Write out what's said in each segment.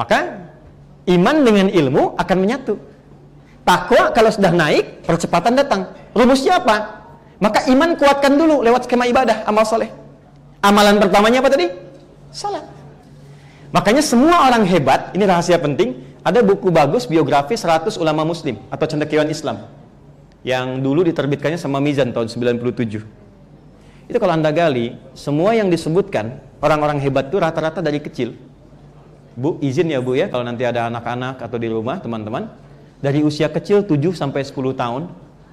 Maka iman dengan ilmu akan menyatu. Takwa kalau sudah naik, percepatan datang. Rumusnya apa? Maka iman kuatkan dulu lewat skema ibadah, amal soleh. Amalan pertamanya apa tadi? Salat. Makanya semua orang hebat, ini rahasia penting, ada buku bagus biografi 100 ulama muslim atau cendekiawan Islam yang dulu diterbitkannya sama Mizan tahun 97. Itu kalau Anda gali, semua yang disebutkan orang-orang hebat itu rata-rata dari kecil. Bu, izin ya Bu ya kalau nanti ada anak-anak atau di rumah teman-teman, dari usia kecil 7 sampai 10 tahun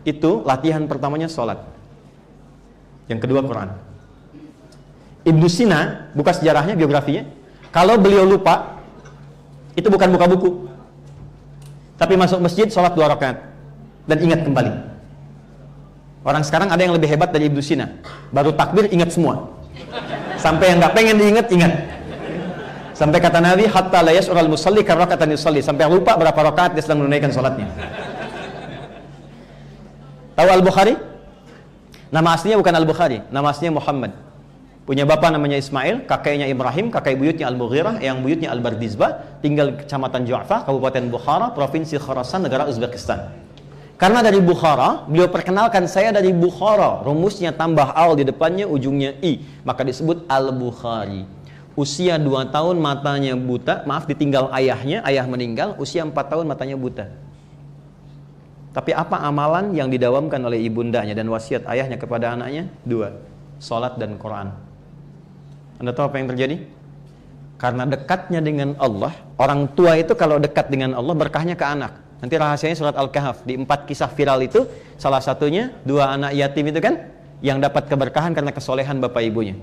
itu latihan pertamanya sholat. Yang kedua Quran. Ibnu Sina, buka sejarahnya, biografinya. Kalau beliau lupa, itu bukan buka buku. Tapi masuk masjid, sholat dua rakaat. Dan ingat kembali. Orang sekarang ada yang lebih hebat dari Ibnu Sina. Baru takbir, ingat semua. Sampai yang nggak pengen diingat, ingat. Sampai kata Nabi, hatta la yas'ural musalli karakatan yusalli. Sampai lupa berapa rakaat dia sedang menunaikan sholatnya. Tahu Al-Bukhari? Nama aslinya bukan Al-Bukhari, nama aslinya Muhammad. Punya bapak namanya Ismail, kakeknya Ibrahim, kakek buyutnya Al-Mughirah, yang buyutnya Al-Bardizbah, tinggal kecamatan Ju'fa, Kabupaten Bukhara, Provinsi Khorasan, negara Uzbekistan. Karena dari Bukhara, beliau perkenalkan saya dari Bukhara, rumusnya tambah al di depannya, ujungnya i, maka disebut Al-Bukhari. Usia 2 tahun matanya buta, maaf ditinggal ayahnya, ayah meninggal, usia 4 tahun matanya buta. Tapi apa amalan yang didawamkan oleh ibundanya dan wasiat ayahnya kepada anaknya? Dua, salat dan Quran. Anda tahu apa yang terjadi? Karena dekatnya dengan Allah, orang tua itu kalau dekat dengan Allah berkahnya ke anak. Nanti rahasianya surat Al-Kahf di empat kisah viral itu salah satunya dua anak yatim itu kan yang dapat keberkahan karena kesolehan bapak ibunya.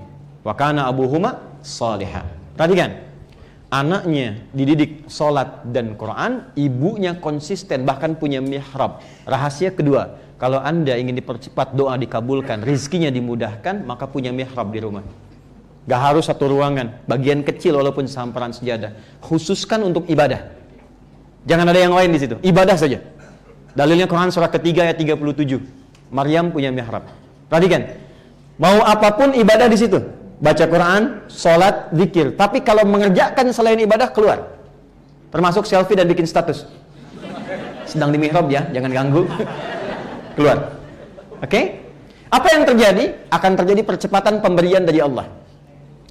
Wa kana abuhuma salihah. Perhatikan, anaknya dididik solat dan Quran, ibunya konsisten bahkan punya mihrab. Rahasia kedua, kalau anda ingin dipercepat doa dikabulkan, rizkinya dimudahkan, maka punya mihrab di rumah. Gak harus satu ruangan, bagian kecil walaupun samparan sejadah. Khususkan untuk ibadah. Jangan ada yang lain di situ, ibadah saja. Dalilnya Quran surah ketiga ayat 37. Maryam punya mihrab. Perhatikan, mau apa pun ibadah di situ. Baca Quran, sholat, zikir. Tapi kalau mengerjakan selain ibadah, keluar. Termasuk selfie dan bikin status. Sedang di mihrab ya, jangan ganggu. keluar. Oke? Okay? Apa yang terjadi? Akan terjadi percepatan pemberian dari Allah.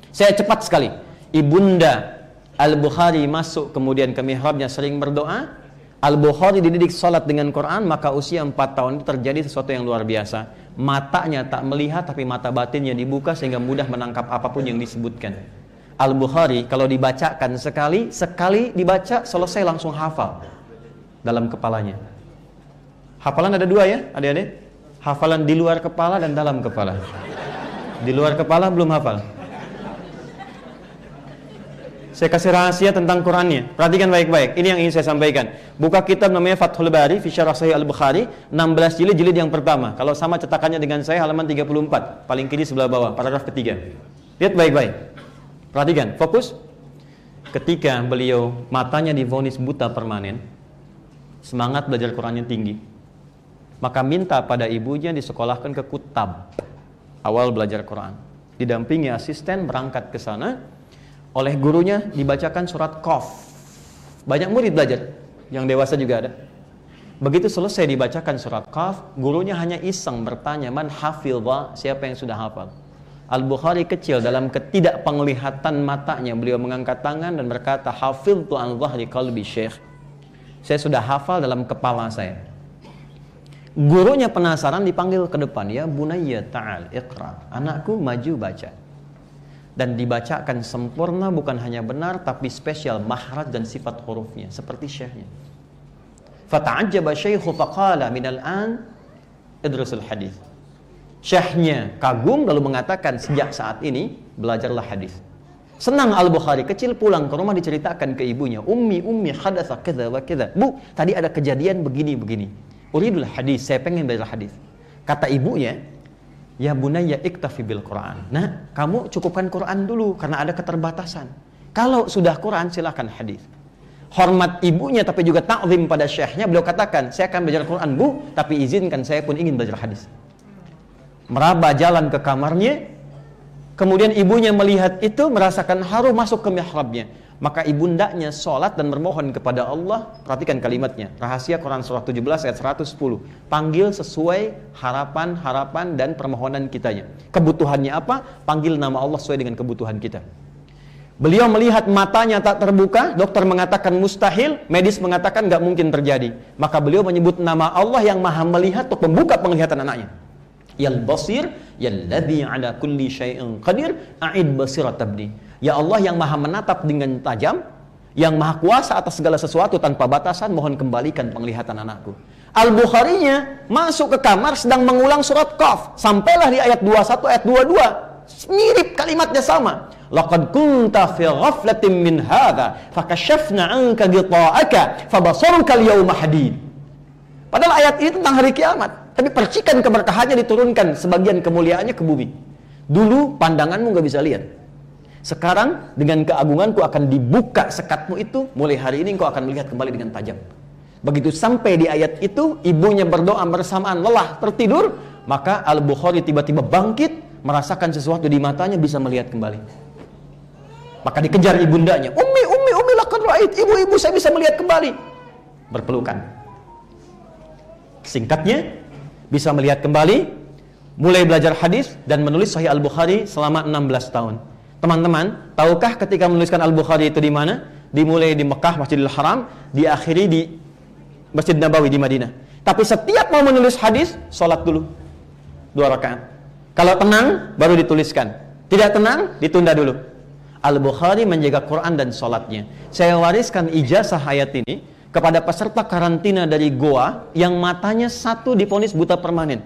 Saya cepat sekali. Ibunda Al-Bukhari masuk kemudian ke mihrabnya sering berdoa. Al-Bukhari dididik salat dengan Quran, maka usia 4 tahun itu terjadi sesuatu yang luar biasa. Matanya tak melihat tapi mata batinnya dibuka sehingga mudah menangkap apa pun yang disebutkan. Al-Bukhari kalau dibacakan sekali, sekali dibaca selesai langsung hafal dalam kepalanya. Hafalan ada dua ya, adik-adik? Hafalan di luar kepala dan dalam kepala. Di luar kepala belum hafal. Saya kasih rahasia tentang Qurannya. Perhatikan baik-baik. Ini yang ingin saya sampaikan. Buka kitab namanya Fathul Bari, Fisyarah Sahih Al-Bukhari, 16 jilid, jilid yang pertama. Kalau sama cetakannya dengan saya, halaman 34. Paling kiri sebelah bawah, paragraf ketiga. Lihat baik-baik. Perhatikan, fokus. Ketika beliau matanya divonis buta permanen, semangat belajar Qurannya tinggi. Maka minta pada ibunya disekolahkan ke Kutab. Awal belajar Quran. Didampingi asisten berangkat ke sana, oleh gurunya dibacakan surat Qaf. Banyak murid belajar, yang dewasa juga ada. Begitu selesai dibacakan surat Qaf, gurunya hanya iseng bertanya, "Man hafidha?" Siapa yang sudah hafal? Al-Bukhari kecil dalam ketidakpenglihatan matanya beliau mengangkat tangan dan berkata, "Hafidtu an dhahri qalbi Syekh." Saya sudah hafal dalam kepala saya. Gurunya penasaran dipanggil ke depan, "Ya bunayya ta'al iqra." Anakku maju baca dan dibacakan sempurna bukan hanya benar tapi spesial mahraj dan sifat hurufnya seperti syekhnya. Fata'ajjaba syaikhu faqala minal an idrusul hadis. Syekhnya kagum lalu mengatakan sejak saat ini belajarlah hadis. Senang Al-Bukhari kecil pulang ke rumah diceritakan ke ibunya, "Ummi, ummi hadatsa kadza wa kadza." Bu, tadi ada kejadian begini begini. Uridul hadis, saya pengen belajar hadis. Kata ibunya, Ya bunayya iktafi bil Quran. Nah, kamu cukupkan Quran dulu karena ada keterbatasan. Kalau sudah Quran silahkan hadis. Hormat ibunya tapi juga takzim pada syekhnya beliau katakan, saya akan belajar Quran bu, tapi izinkan saya pun ingin belajar hadis. Meraba jalan ke kamarnya, kemudian ibunya melihat itu merasakan haru masuk ke mihrabnya. Maka ibundanya sholat dan bermohon kepada Allah perhatikan kalimatnya. Rahasia Quran surah 17 ayat 110 panggil sesuai harapan-harapan dan permohonan kitanya. Kebutuhannya apa? Panggil nama Allah sesuai dengan kebutuhan kita. Beliau melihat matanya tak terbuka, dokter mengatakan mustahil, medis mengatakan nggak mungkin terjadi. Maka beliau menyebut nama Allah yang maha melihat untuk membuka penglihatan anaknya. Yal basir, ladhi ala kulli syai'in qadir, a'id basirat tabdi. Ya Allah yang maha menatap dengan tajam, yang maha kuasa atas segala sesuatu tanpa batasan, mohon kembalikan penglihatan anakku. Al-Bukharinya masuk ke kamar sedang mengulang surat Qaf. Sampailah di ayat 21, ayat 22. Mirip kalimatnya sama. Laqad kunta fi ghaflatin min hadha fakashafna anka ghita'aka fabasaruka al-yawma hadid. Padahal ayat ini tentang hari kiamat, tapi percikan keberkahannya diturunkan sebagian kemuliaannya ke bumi. Dulu pandanganmu nggak bisa lihat. Sekarang dengan keagunganku akan dibuka sekatmu itu, mulai hari ini engkau akan melihat kembali dengan tajam. Begitu sampai di ayat itu, ibunya berdoa bersamaan lelah tertidur, maka Al-Bukhari tiba-tiba bangkit, merasakan sesuatu di matanya bisa melihat kembali. Maka dikejar ibundanya. Umi, umi, umi lakukan ra'id. Ibu-ibu saya bisa melihat kembali. Berpelukan. Singkatnya, bisa melihat kembali, mulai belajar hadis dan menulis Sahih Al-Bukhari selama 16 tahun. Teman-teman, tahukah ketika menuliskan Al-Bukhari itu di mana? Dimulai di Mekah, Masjidil Haram, diakhiri di Masjid Nabawi di Madinah. Tapi setiap mau menulis hadis, sholat dulu. Dua rakaat. Kalau tenang, baru dituliskan. Tidak tenang, ditunda dulu. Al-Bukhari menjaga Quran dan sholatnya. Saya wariskan ijazah ayat ini kepada peserta karantina dari Goa yang matanya satu diponis buta permanen.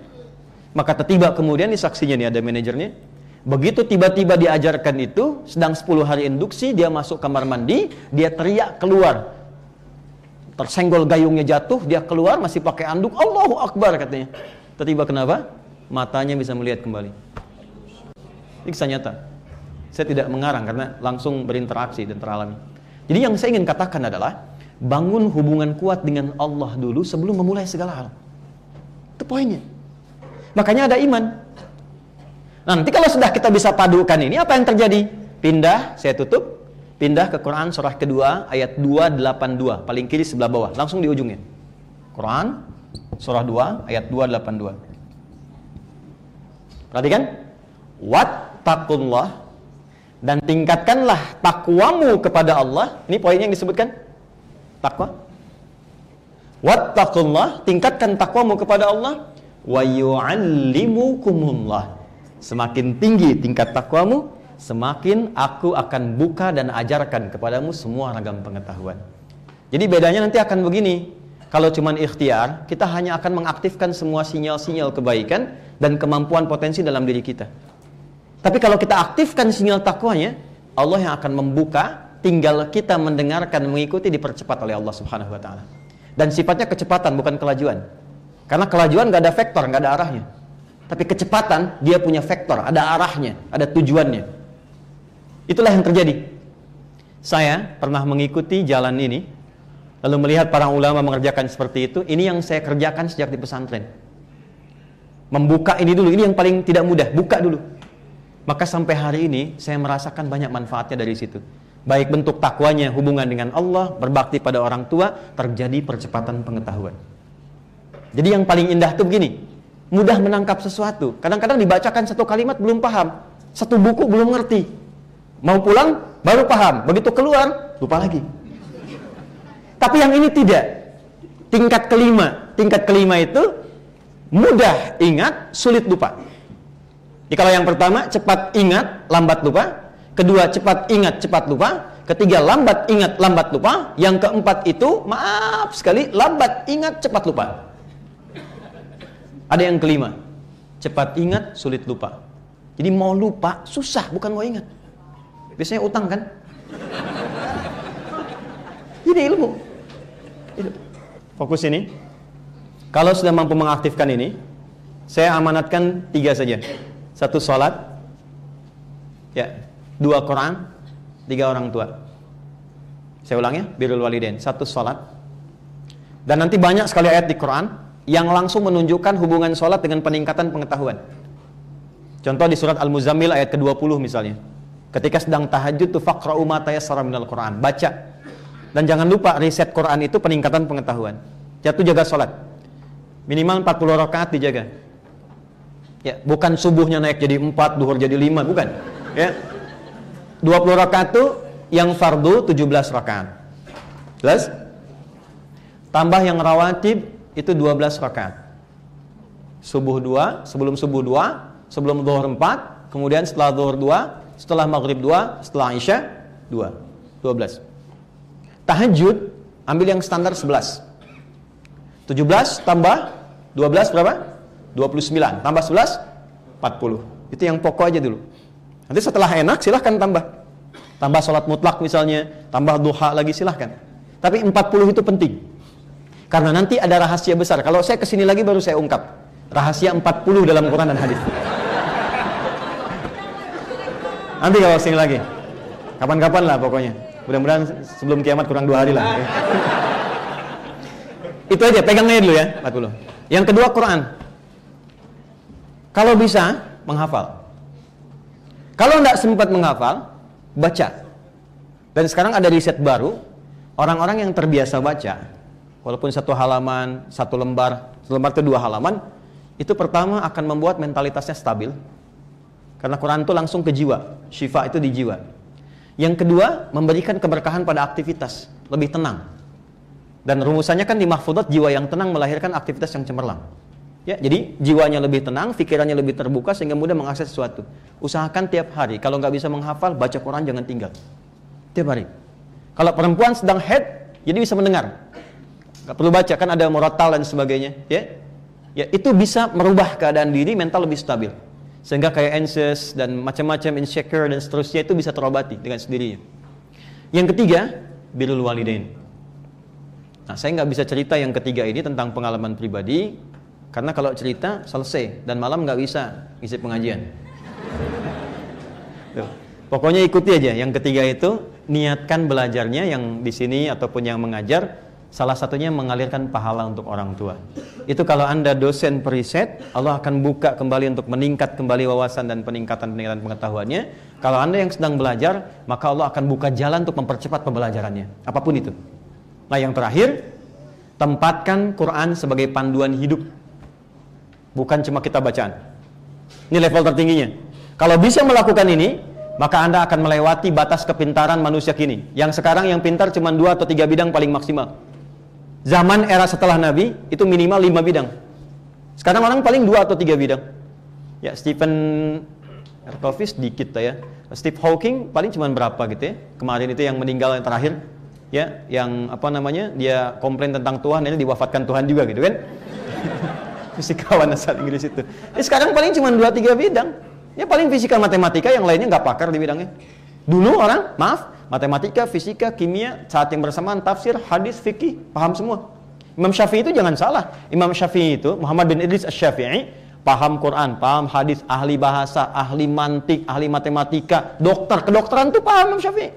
Maka tiba kemudian di saksinya nih ada manajernya. Begitu tiba-tiba diajarkan itu, sedang 10 hari induksi, dia masuk kamar mandi, dia teriak keluar. Tersenggol gayungnya jatuh, dia keluar masih pakai anduk, Allahu Akbar katanya. Tiba-tiba kenapa? Matanya bisa melihat kembali. Ini kisah nyata. Saya tidak mengarang karena langsung berinteraksi dan teralami. Jadi yang saya ingin katakan adalah bangun hubungan kuat dengan Allah dulu sebelum memulai segala hal. Itu poinnya. Makanya ada iman. Nanti kalau sudah kita bisa padukan ini, apa yang terjadi? Pindah, saya tutup. Pindah ke Quran surah kedua ayat 282, paling kiri sebelah bawah, langsung di ujungnya. Quran surah 2 ayat 282. Perhatikan. Wattaqullah dan tingkatkanlah takwamu kepada Allah. Ini poinnya yang disebutkan. Takwa. Wattaqullah, tingkatkan takwamu kepada Allah wa yu'allimukumullah. Semakin tinggi tingkat takwamu, semakin aku akan buka dan ajarkan kepadamu semua ragam pengetahuan. Jadi bedanya nanti akan begini. Kalau cuman ikhtiar, kita hanya akan mengaktifkan semua sinyal-sinyal kebaikan dan kemampuan potensi dalam diri kita. Tapi kalau kita aktifkan sinyal takwanya, Allah yang akan membuka, tinggal kita mendengarkan, mengikuti dipercepat oleh Allah Subhanahu wa taala. Dan sifatnya kecepatan bukan kelajuan. Karena kelajuan gak ada vektor, gak ada arahnya. Tapi kecepatan dia punya vektor, ada arahnya, ada tujuannya. Itulah yang terjadi. Saya pernah mengikuti jalan ini, lalu melihat para ulama mengerjakan seperti itu. Ini yang saya kerjakan sejak di pesantren. Membuka ini dulu, ini yang paling tidak mudah, buka dulu maka sampai hari ini saya merasakan banyak manfaatnya dari situ. Baik bentuk takwanya hubungan dengan Allah, berbakti pada orang tua, terjadi percepatan pengetahuan. Jadi yang paling indah itu begini, mudah menangkap sesuatu. Kadang-kadang dibacakan satu kalimat belum paham, satu buku belum ngerti. Mau pulang baru paham, begitu keluar lupa lagi. Tapi yang ini tidak. Tingkat kelima, tingkat kelima itu mudah ingat, sulit lupa. Jadi kalau yang pertama cepat ingat, lambat lupa. Kedua cepat ingat, cepat lupa. Ketiga lambat ingat, lambat lupa. Yang keempat itu maaf sekali lambat ingat, cepat lupa. Ada yang kelima, cepat ingat, sulit lupa. Jadi mau lupa susah, bukan mau ingat. Biasanya utang kan? Ini ilmu. Fokus ini. Kalau sudah mampu mengaktifkan ini, saya amanatkan tiga saja satu sholat, ya, dua Quran, tiga orang tua. Saya ulang ya, birul walidain. Satu sholat, dan nanti banyak sekali ayat di Quran yang langsung menunjukkan hubungan sholat dengan peningkatan pengetahuan. Contoh di surat Al-Muzammil ayat ke-20 misalnya. Ketika sedang tahajud tuh faqra'u ma tayassara minal Quran. Baca. Dan jangan lupa riset Quran itu peningkatan pengetahuan. Jatuh jaga sholat. Minimal 40 rakaat dijaga. Ya, bukan subuhnya naik jadi 4, duhur jadi 5, bukan. Ya. 20 rakaat itu yang fardu 17 rakaat. Jelas? Tambah yang rawatib itu 12 rakaat. Subuh 2, sebelum subuh 2, sebelum zuhur 4, kemudian setelah zuhur 2, setelah maghrib 2, setelah isya 2. 12. Tahajud ambil yang standar 11. 17 tambah 12 berapa? 29. Tambah 11 40. Itu yang pokok aja dulu. Nanti setelah enak silahkan tambah. Tambah sholat mutlak misalnya, tambah duha lagi silahkan. Tapi 40 itu penting. Karena nanti ada rahasia besar. Kalau saya ke sini lagi baru saya ungkap. Rahasia 40 dalam Quran dan hadis. Nanti kalau sini lagi. Kapan-kapan lah pokoknya. Mudah-mudahan sebelum kiamat kurang dua hari lah. Itu aja, pegangnya dulu ya, 40. Yang kedua Quran. Kalau bisa, menghafal. Kalau tidak sempat menghafal, baca. Dan sekarang ada riset baru, orang-orang yang terbiasa baca, walaupun satu halaman, satu lembar, satu lembar itu dua halaman, itu pertama akan membuat mentalitasnya stabil, karena Quran itu langsung ke jiwa. Syifa itu di jiwa. Yang kedua, memberikan keberkahan pada aktivitas. Lebih tenang. Dan rumusannya kan di mahfudat, jiwa yang tenang melahirkan aktivitas yang cemerlang. Ya, jadi jiwanya lebih tenang, pikirannya lebih terbuka sehingga mudah mengakses sesuatu. Usahakan tiap hari. Kalau nggak bisa menghafal, baca Quran jangan tinggal. Tiap hari. Kalau perempuan sedang head, jadi bisa mendengar. Nggak perlu baca, kan ada moratal dan sebagainya. Ya, ya itu bisa merubah keadaan diri mental lebih stabil sehingga kayak anxious dan macam-macam insecure dan seterusnya itu bisa terobati dengan sendirinya. Yang ketiga, birrul walidain. Nah, saya nggak bisa cerita yang ketiga ini tentang pengalaman pribadi karena kalau cerita selesai dan malam nggak bisa isi pengajian. Tuh. Pokoknya ikuti aja. Yang ketiga itu niatkan belajarnya yang di sini ataupun yang mengajar Salah satunya mengalirkan pahala untuk orang tua. Itu kalau Anda dosen periset, Allah akan buka kembali untuk meningkat kembali wawasan dan peningkatan-peningkatan pengetahuannya. Kalau Anda yang sedang belajar, maka Allah akan buka jalan untuk mempercepat pembelajarannya. Apa pun itu. Nah, yang terakhir, tempatkan Quran sebagai panduan hidup. Bukan cuma kita bacaan. Ini level tertingginya. Kalau bisa melakukan ini, maka Anda akan melewati batas kepintaran manusia kini. Yang sekarang yang pintar cuma dua atau tiga bidang paling maksimal. Zaman era setelah Nabi itu minimal lima bidang. Sekarang orang paling dua atau tiga bidang. Ya Stephen Covey dikit ya. Steve Hawking paling cuma berapa gitu ya. Kemarin itu yang meninggal yang terakhir ya yang apa namanya dia komplain tentang Tuhan ini diwafatkan Tuhan juga gitu kan fisikawan asal Inggris itu ya, sekarang paling cuma dua tiga bidang ya paling fisika matematika yang lainnya nggak pakar di bidangnya dulu orang maaf matematika, fisika, kimia, saat yang bersamaan tafsir, hadis, fikih, paham semua. Imam Syafi'i itu jangan salah. Imam Syafi'i itu Muhammad bin Idris Asy-Syafi'i paham Quran, paham hadis, ahli bahasa, ahli mantik, ahli matematika, dokter, kedokteran itu paham Imam Syafi'i.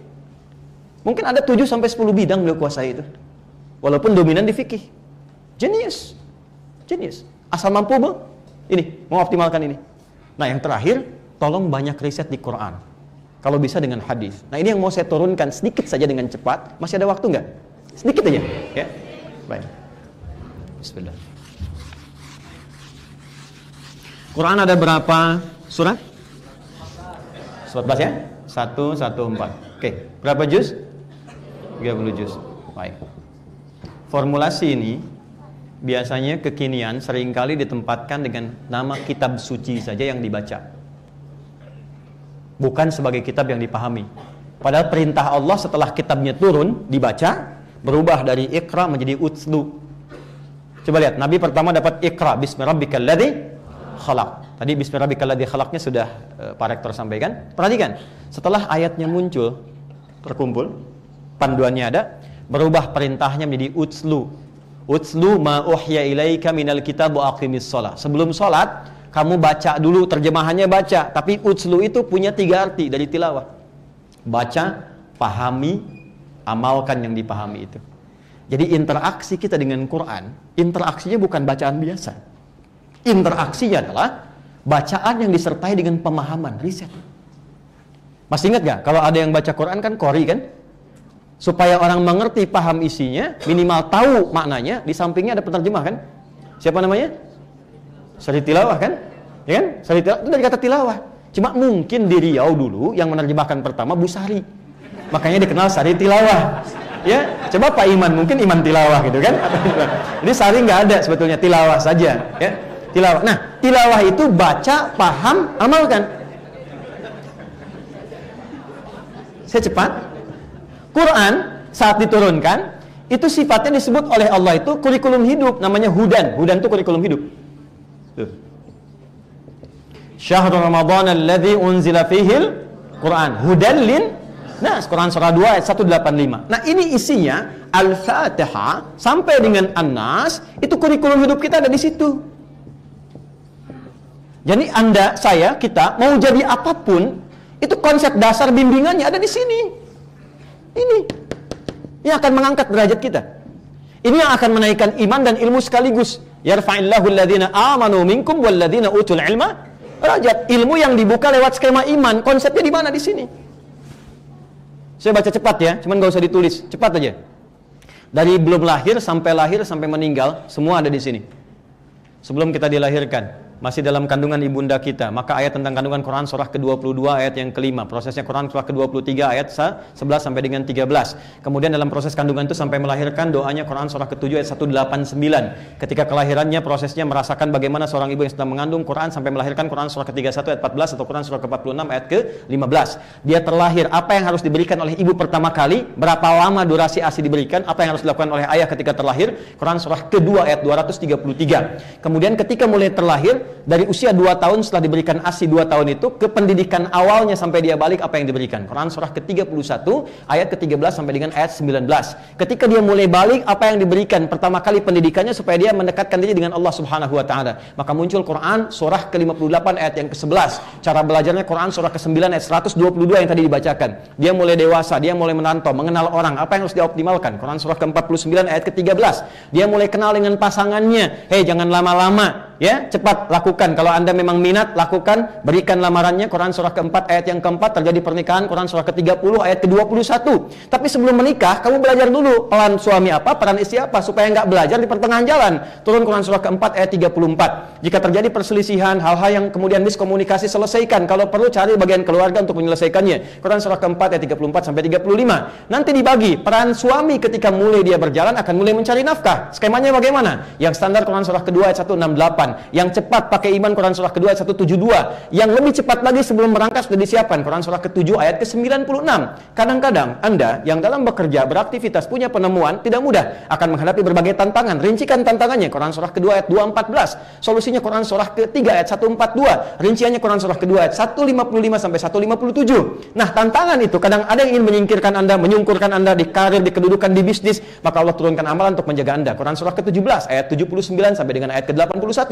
Mungkin ada 7 sampai 10 bidang beliau kuasai itu. Walaupun dominan di fikih. Genius. Genius. Asal mampu, Bu. Ini, mau optimalkan ini. Nah, yang terakhir, tolong banyak riset di Quran. Kalau bisa dengan hadis. Nah ini yang mau saya turunkan sedikit saja dengan cepat. Masih ada waktu nggak? Sedikit aja. Ya. Baik. Bismillah. Quran ada berapa surat? Surat bahasa ya? Satu, satu, empat. Oke. Berapa juz? 30 juz. Baik. Formulasi ini biasanya kekinian sering kali ditempatkan dengan nama kitab suci saja yang dibaca bukan sebagai kitab yang dipahami. Padahal perintah Allah setelah kitabnya turun dibaca berubah dari ikra menjadi utslu. Coba lihat, Nabi pertama dapat ikra bismi rabbikal ladzi khalaq. Tadi bismi rabbikal ladzi khalaqnya sudah uh, Pak Rektor sampaikan. Perhatikan, setelah ayatnya muncul terkumpul, panduannya ada, berubah perintahnya menjadi utslu. Utslu ma uhya ilaika minal kitab wa aqimis shalah. Sebelum salat, kamu baca dulu terjemahannya baca tapi utslu itu punya tiga arti dari tilawah baca pahami amalkan yang dipahami itu jadi interaksi kita dengan Quran interaksinya bukan bacaan biasa interaksinya adalah bacaan yang disertai dengan pemahaman riset Masih ingat gak? Kalau ada yang baca Quran kan kori kan? Supaya orang mengerti, paham isinya, minimal tahu maknanya, di sampingnya ada penerjemah kan? Siapa namanya? Sari tilawah kan? Ya kan? Sari tilawah itu dari kata tilawah. Cuma mungkin di Riau dulu yang menerjemahkan pertama Busari. Makanya dikenal Sari Tilawah. Ya, coba Pak Iman mungkin Iman Tilawah gitu kan? Ini Sari nggak ada sebetulnya tilawah saja, ya. Tilawah. Nah, tilawah itu baca, paham, amalkan. Saya cepat. Quran saat diturunkan itu sifatnya disebut oleh Allah itu kurikulum hidup namanya hudan. Hudan itu kurikulum hidup. Syahrul Ramadan alladzi unzila fihil Quran hudan lin Nas Quran surah 2 ayat 185. Nah, ini isinya Al-Fatihah sampai dengan An-Nas itu kurikulum hidup kita ada di situ. Jadi Anda, saya, kita mau jadi apa pun itu konsep dasar bimbingannya ada di sini. Ini yang akan mengangkat derajat kita. Ini yang akan menaikkan iman dan ilmu sekaligus. Yarfa'illahu alladhina amanu minkum walladhina utul ilma derajat. Ilmu yang dibuka lewat skema iman, konsepnya di mana di sini? Saya baca cepat ya, cuman gak usah ditulis, cepat aja. Dari belum lahir sampai lahir sampai meninggal, semua ada di sini. Sebelum kita dilahirkan, masih dalam kandungan ibunda kita. Maka ayat tentang kandungan Quran surah ke-22 ayat yang kelima. Prosesnya Quran surah ke-23 ayat 11 sampai dengan 13. Kemudian dalam proses kandungan itu sampai melahirkan doanya Quran surah ke-7 ayat 189. Ketika kelahirannya prosesnya merasakan bagaimana seorang ibu yang sedang mengandung Quran sampai melahirkan Quran surah ke-31 ayat 14 atau Quran surah ke-46 ayat ke-15. Dia terlahir, apa yang harus diberikan oleh ibu pertama kali? Berapa lama durasi ASI diberikan? Apa yang harus dilakukan oleh ayah ketika terlahir? Quran surah kedua ayat 233. Kemudian ketika mulai terlahir, dari usia 2 tahun setelah diberikan ASI 2 tahun itu ke pendidikan awalnya sampai dia balik apa yang diberikan. Quran surah ke-31 ayat ke-13 sampai dengan ayat 19. Ketika dia mulai balik apa yang diberikan? Pertama kali pendidikannya supaya dia mendekatkan diri dengan Allah Subhanahu wa taala. Maka muncul Quran surah ke-58 ayat yang ke-11. Cara belajarnya Quran surah ke-9 ayat 122 yang tadi dibacakan. Dia mulai dewasa, dia mulai menantau, mengenal orang, apa yang harus dioptimalkan? Quran surah ke-49 ayat ke-13. Dia mulai kenal dengan pasangannya. Hei, jangan lama-lama ya cepat lakukan. Kalau anda memang minat lakukan. Berikan lamarannya. Quran surah keempat ayat yang keempat. Terjadi pernikahan Quran surah ke-30 ayat ke-21 tapi sebelum menikah kamu belajar dulu peran suami apa peran istri apa supaya nggak belajar di pertengahan jalan. Turun Quran surah keempat ayat 34 jika terjadi perselisihan hal-hal yang kemudian miskomunikasi selesaikan. Kalau perlu cari bagian keluarga untuk menyelesaikannya. Quran surah keempat ayat 34 sampai 35 nanti dibagi peran suami ketika mulai dia berjalan akan mulai mencari nafkah. Skemanya bagaimana? Yang standar Quran surah kedua ayat 168 yang cepat pakai iman Quran surah kedua ayat 172. Yang lebih cepat lagi sebelum berangkat sudah disiapkan Quran surah ke-7 ayat ke-96. Kadang-kadang Anda yang dalam bekerja, beraktivitas, punya penemuan tidak mudah akan menghadapi berbagai tantangan. Rincikan tantangannya Quran surah kedua ayat 214. Solusinya Quran surah ke-3 ayat 142. Rinciannya Quran surah kedua ayat 155 sampai 157. Nah, tantangan itu kadang ada yang ingin menyingkirkan Anda, menyungkurkan Anda di karir, di kedudukan, di bisnis, maka Allah turunkan amalan untuk menjaga Anda. Quran surah ke-17 ayat 79 sampai dengan ayat ke-81.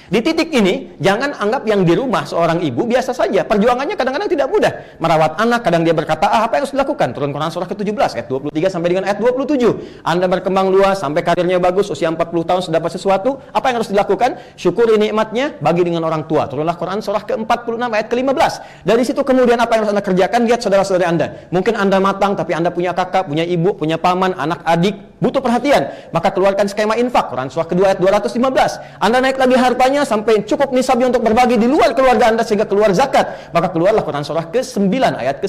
Di titik ini, jangan anggap yang di rumah seorang ibu biasa saja. Perjuangannya kadang-kadang tidak mudah. Merawat anak, kadang dia berkata, ah, apa yang harus dilakukan? Turun Quran surah ke-17, ayat 23 sampai dengan ayat 27. Anda berkembang luas, sampai karirnya bagus, usia 40 tahun sudah dapat sesuatu. Apa yang harus dilakukan? Syukuri nikmatnya, bagi dengan orang tua. Turunlah Quran surah ke-46, ayat ke-15. Dari situ kemudian apa yang harus Anda kerjakan? Lihat saudara-saudara Anda. Mungkin Anda matang, tapi Anda punya kakak, punya ibu, punya paman, anak, adik, butuh perhatian. Maka keluarkan skema infak. Quran surah kedua ayat 215. Anda naik lagi hartanya, sampai cukup nisabnya untuk berbagi di luar keluarga Anda sehingga keluar zakat, maka keluarlah Quran surah ke-9 ayat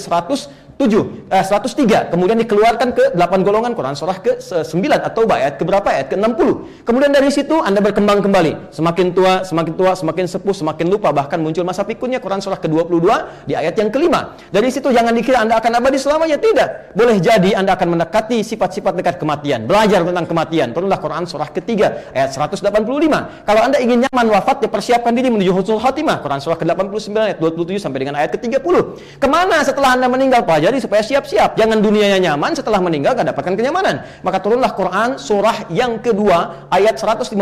ke-107 eh, 103. Kemudian dikeluarkan ke 8 golongan Quran surah ke-9 atau ayat ke berapa? Ayat ke-60. Kemudian dari situ Anda berkembang kembali. Semakin tua, semakin tua, semakin sepuh, semakin lupa bahkan muncul masa pikunnya Quran surah ke-22 di ayat yang kelima. Dari situ jangan dikira Anda akan abadi selamanya, tidak. Boleh jadi Anda akan mendekati sifat-sifat dekat kematian, belajar tentang kematian. Turunlah Quran surah ketiga ayat 185. Kalau Anda ingin nyaman wafat, ya persiapkan diri menuju husnul khatimah. Quran surah ke-89 ayat 27 sampai dengan ayat ke-30. Ke mana setelah Anda meninggal? Pelajari supaya siap-siap. Jangan dunianya nyaman setelah meninggal gak dapatkan kenyamanan. Maka turunlah Quran surah yang kedua ayat 153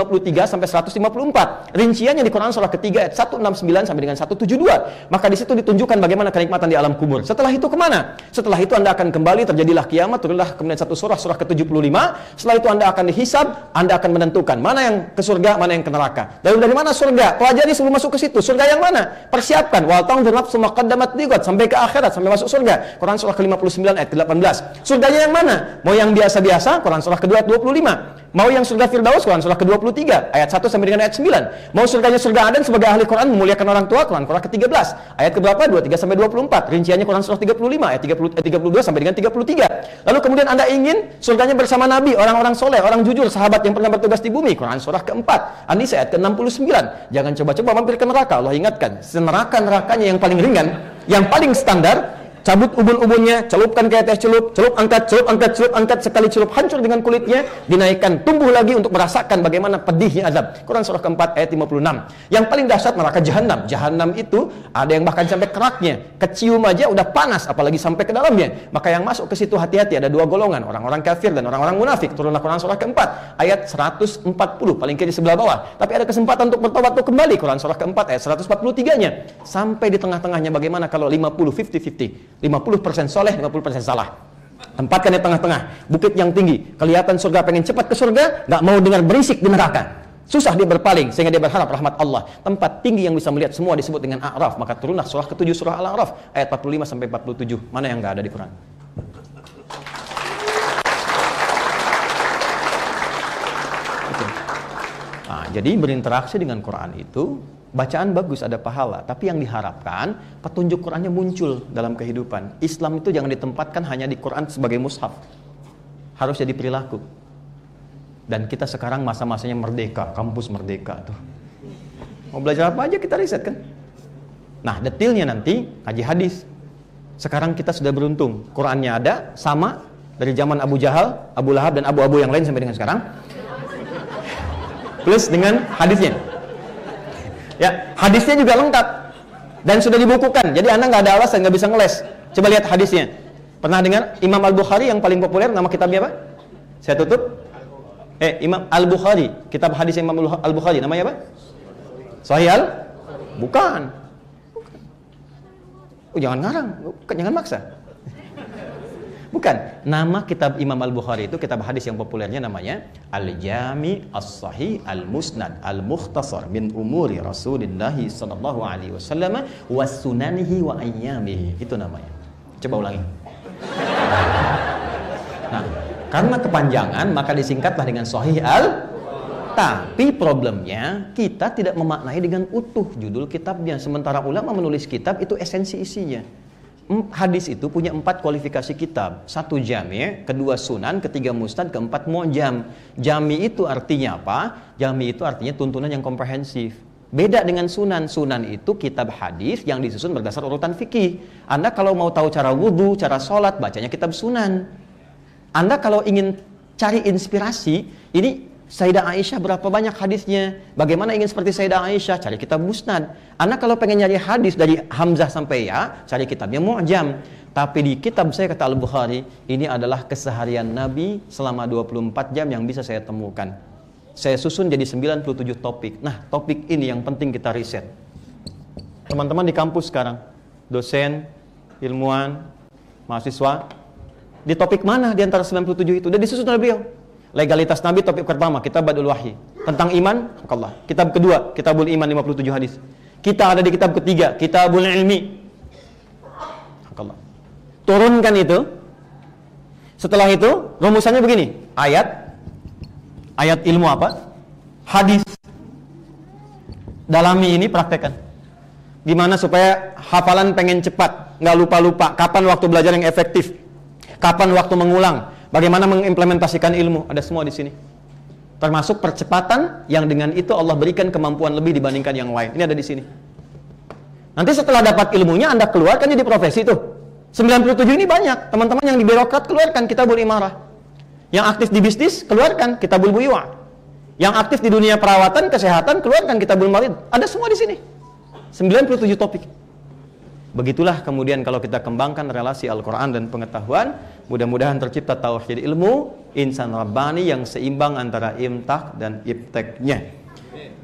sampai 154. Rinciannya di Quran surah ketiga ayat 169 sampai dengan 172. Maka di situ ditunjukkan bagaimana kenikmatan di alam kubur. Setelah itu ke mana? Setelah itu Anda akan kembali terjadilah kiamat, turunlah kemudian satu surah surah ke-75. Setelah itu Anda akan dihisab, Anda akan menentukan mana yang ke surga, mana yang ke neraka. Lalu dari mana surga? Pelajari sebelum masuk ke situ. Surga yang mana? Persiapkan. Wal tangzur nafsu qaddamat liqat sampai ke akhirat, sampai masuk surga. Surah ke-59 ayat ke-18. Surganya yang mana? Mau yang biasa-biasa? Quran surah kedua 25. Mau yang surga Firdaus, Quran surah ke-23, ayat 1 sampai dengan ayat 9. Mau surganya surga Aden sebagai ahli Quran memuliakan orang tua, Quran surah ke-13. Ayat ke berapa? 23 sampai 24. Rinciannya Quran surah 35, ayat 30, ayat 32 sampai dengan 33. Lalu kemudian Anda ingin surganya bersama Nabi, orang-orang soleh, orang jujur, sahabat yang pernah bertugas di bumi, Quran surah ke-4. An-Nisa ayat ke-69. Jangan coba-coba mampir ke neraka. Allah ingatkan, neraka-nerakanya yang paling ringan, yang paling standar, cabut ubun-ubunnya, celupkan kayak teh celup, celup angkat, celup angkat, celup angkat, sekali celup hancur dengan kulitnya, dinaikkan, tumbuh lagi untuk merasakan bagaimana pedihnya azab. Quran surah keempat ayat 56. Yang paling dahsyat neraka jahanam. Jahanam itu ada yang bahkan sampai keraknya, kecium aja udah panas, apalagi sampai ke dalamnya. Maka yang masuk ke situ hati-hati ada dua golongan, orang-orang kafir dan orang-orang munafik. Turunlah Quran surah keempat ayat 140 paling kiri sebelah bawah. Tapi ada kesempatan untuk bertobat untuk kembali Quran surah keempat ayat 143-nya. Sampai di tengah-tengahnya bagaimana kalau 50 50 50 50% soleh, 50% salah. Tempatkan di tengah-tengah, bukit yang tinggi. Kelihatan surga, pengen cepat ke surga, nggak mau dengar berisik di neraka. Susah dia berpaling sehingga dia berharap rahmat Allah. Tempat tinggi yang bisa melihat semua disebut dengan A'raf. Maka turunlah surah ke-7 surah Al-A'raf ayat 45 sampai 47. Mana yang nggak ada di Quran? Jadi berinteraksi dengan Quran itu Bacaan bagus ada pahala, tapi yang diharapkan petunjuk Qurannya muncul dalam kehidupan. Islam itu jangan ditempatkan hanya di Quran sebagai mushaf. Harus jadi perilaku. Dan kita sekarang masa-masanya merdeka, kampus merdeka tuh. Mau belajar apa aja kita riset kan? Nah, detailnya nanti kaji hadis. Sekarang kita sudah beruntung, Qurannya ada sama dari zaman Abu Jahal, Abu Lahab dan Abu-Abu yang lain sampai dengan sekarang. Plus dengan hadisnya. Ya, hadisnya juga lengkap dan sudah dibukukan. Jadi Anda nggak ada alasan nggak bisa ngeles. Coba lihat hadisnya. Pernah dengar Imam Al Bukhari yang paling populer nama kitabnya apa? Saya tutup. Eh, Imam Al Bukhari, kitab hadis Imam Al Bukhari namanya apa? Sahih Al? Bukan. Oh, jangan ngarang, jangan maksa. Bukan. Nama kitab Imam Al-Bukhari itu kitab hadis yang populernya namanya Al-Jami As-Sahih Al-Musnad Al-Mukhtasar min umuri Rasulullah sallallahu alaihi wasallam wa sunanihi wa ayyamihi. Itu namanya. Coba ulangi. Nah, karena kepanjangan maka disingkatlah dengan Sahih Al tapi problemnya kita tidak memaknai dengan utuh judul kitabnya. Sementara ulama menulis kitab itu esensi isinya hadis itu punya empat kualifikasi kitab. Satu jami, kedua sunan, ketiga mustad, keempat mu'jam. Jami itu artinya apa? Jami itu artinya tuntunan yang komprehensif. Beda dengan sunan. Sunan itu kitab hadis yang disusun berdasar urutan fikih. Anda kalau mau tahu cara wudhu, cara sholat, bacanya kitab sunan. Anda kalau ingin cari inspirasi, ini Sayyidah Aisyah berapa banyak hadisnya? Bagaimana ingin seperti Sayyidah Aisyah? Cari kitab musnad. Anak kalau pengen nyari hadis dari Hamzah sampai ya, cari kitabnya mu'jam. Tapi di kitab saya kata Al-Bukhari, ini adalah keseharian Nabi selama 24 jam yang bisa saya temukan. Saya susun jadi 97 topik. Nah, topik ini yang penting kita riset. Teman-teman di kampus sekarang, dosen, ilmuwan, mahasiswa, di topik mana di antara 97 itu? Udah disusun oleh beliau. Legalitas Nabi topik pertama, kitab Badul Wahyi. Tentang iman, Allah. Kitab kedua, Kitabul Iman 57 hadis. Kita ada di kitab ketiga, Kitabul Ilmi. Allah. Turunkan itu. Setelah itu, rumusannya begini. Ayat. Ayat ilmu apa? Hadis. Dalami ini praktekkan. Gimana supaya hafalan pengen cepat, nggak lupa-lupa. Kapan waktu belajar yang efektif? Kapan waktu mengulang? Bagaimana mengimplementasikan ilmu? Ada semua di sini. Termasuk percepatan yang dengan itu Allah berikan kemampuan lebih dibandingkan yang lain. Ini ada di sini. Nanti setelah dapat ilmunya Anda keluarkan jadi profesi itu. 97 ini banyak. Teman-teman yang di birokrat keluarkan kitabul imarah. Yang aktif di bisnis keluarkan kitabul buyuwa. Yang aktif di dunia perawatan, kesehatan keluarkan kitabul marid. Ada semua di sini. 97 topik. Begitulah kemudian kalau kita kembangkan relasi Al-Quran dan pengetahuan, mudah-mudahan tercipta tauhid ilmu, insan rabbani yang seimbang antara imtak dan ipteknya.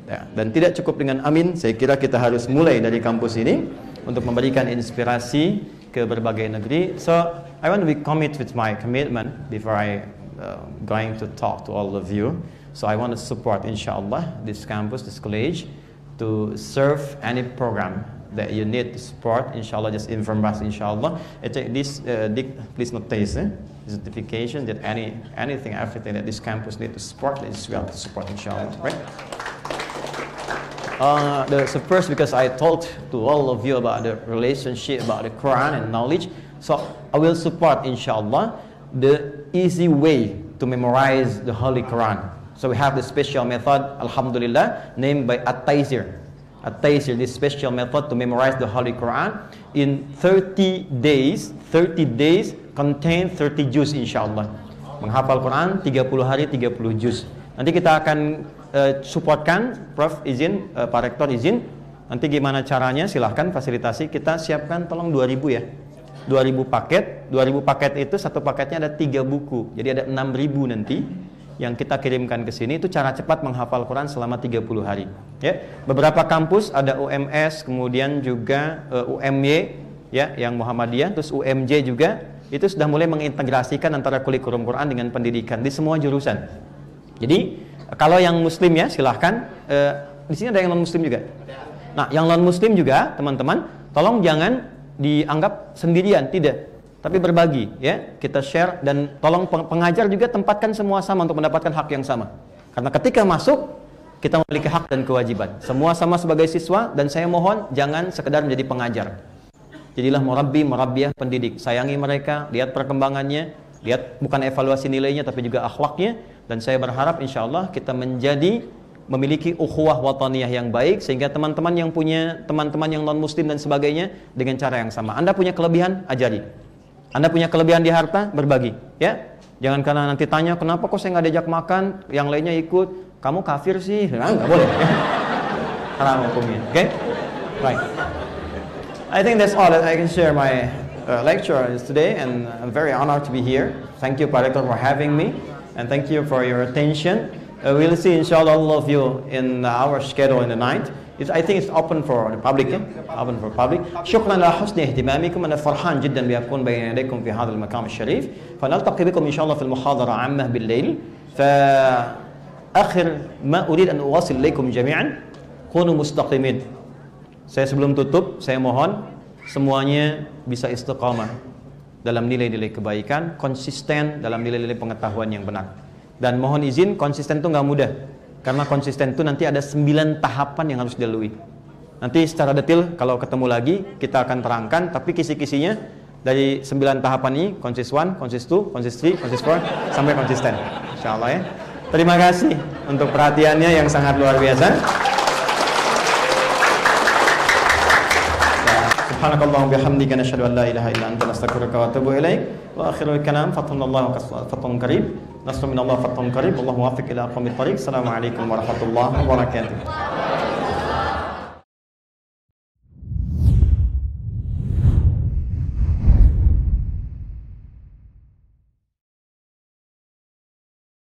Ya, dan tidak cukup dengan amin, saya kira kita harus mulai dari kampus ini untuk memberikan inspirasi ke berbagai negeri. So, I want to be commit with my commitment before I uh, going to talk to all of you. So, I want to support inshallah this campus, this college to serve any program that you need to support, inshallah, just inform us, inshallah. Uh, this, uh, please notice, eh? certification that any anything, everything that this campus need to support, is well to support, inshallah, right? Uh, the, so first, because I told to all of you about the relationship, about the Quran and knowledge, so I will support, inshallah, the easy way to memorize the Holy Quran. So we have the special method, Alhamdulillah, named by At-Taysir. At-Taysir, this special method to memorize the Holy Quran. In 30 days, 30 days contain 30 juz insyaAllah. Menghafal Quran 30 hari 30 juz. Nanti kita akan uh, supportkan, Prof izin, uh, Pak Rektor izin. Nanti gimana caranya silahkan fasilitasi. Kita siapkan tolong 2000 ya. 2000 paket, 2000 paket itu satu paketnya ada tiga buku. Jadi ada 6000 nanti yang kita kirimkan ke sini itu cara cepat menghafal Quran selama 30 hari. Ya, beberapa kampus ada UMS, kemudian juga uh, eh, UMY ya yang Muhammadiyah, terus UMJ juga itu sudah mulai mengintegrasikan antara kurikulum Quran dengan pendidikan di semua jurusan. Jadi kalau yang muslim ya silahkan uh, di sini ada yang non muslim juga. Nah, yang non muslim juga teman-teman, tolong jangan dianggap sendirian, tidak. Tapi berbagi, ya. Kita share dan tolong pengajar juga tempatkan semua sama untuk mendapatkan hak yang sama. Karena ketika masuk, kita memiliki hak dan kewajiban. Semua sama sebagai siswa dan saya mohon jangan sekedar menjadi pengajar. Jadilah murabbi, murabbiyah, pendidik. Sayangi mereka, lihat perkembangannya, lihat bukan evaluasi nilainya tapi juga akhlaknya dan saya berharap insya Allah kita menjadi memiliki ukhuwah wataniyah yang baik sehingga teman-teman yang punya teman-teman yang non muslim dan sebagainya dengan cara yang sama. Anda punya kelebihan, ajari. Anda punya kelebihan di harta, berbagi, ya. Jangan karena nanti tanya kenapa kok saya nggak diajak makan, yang lainnya ikut, kamu kafir sih, nah, nggak boleh. Haram hukumnya, oke? Okay? Right. I think that's all that I can share my uh, lecture today, and I'm very honored to be here. Thank you, Pak Rektor, for having me, and thank you for your attention. Uh, we'll see inshallah all of you in our schedule in the night. It's, I think it's open for the public eh? open for public شكرا على حسن اهتمامكم أنا فرحان جدا بأكون بين يديكم في هذا المكان الشريف فنلتقي بكم إن شاء الله في المحاضرة عامة بالليل فآخر ما أريد أن أواصل إليكم جميعا كونوا مستقيمين saya sebelum tutup saya mohon semuanya bisa istiqamah dalam nilai-nilai kebaikan konsisten dalam nilai-nilai pengetahuan yang benar dan mohon izin konsisten itu nggak mudah. Karena konsisten itu nanti ada 9 tahapan yang harus dilalui. Nanti secara detail kalau ketemu lagi kita akan terangkan tapi kisi-kisinya dari 9 tahapan ini konsis 1, konsis 2, konsis 3, konsis 4 sampai konsisten. Insyaallah ya. Terima kasih untuk perhatiannya yang sangat luar biasa. سبحانك اللهم وبحمدك نشهد ان لا اله الا انت نستغفرك ونتوب اليك واخر الكلام فضل الله فضل قريب نصر من الله فتح قريب والله موفق إلى اقوم الطريق. السلام عليكم ورحمة الله وبركاته.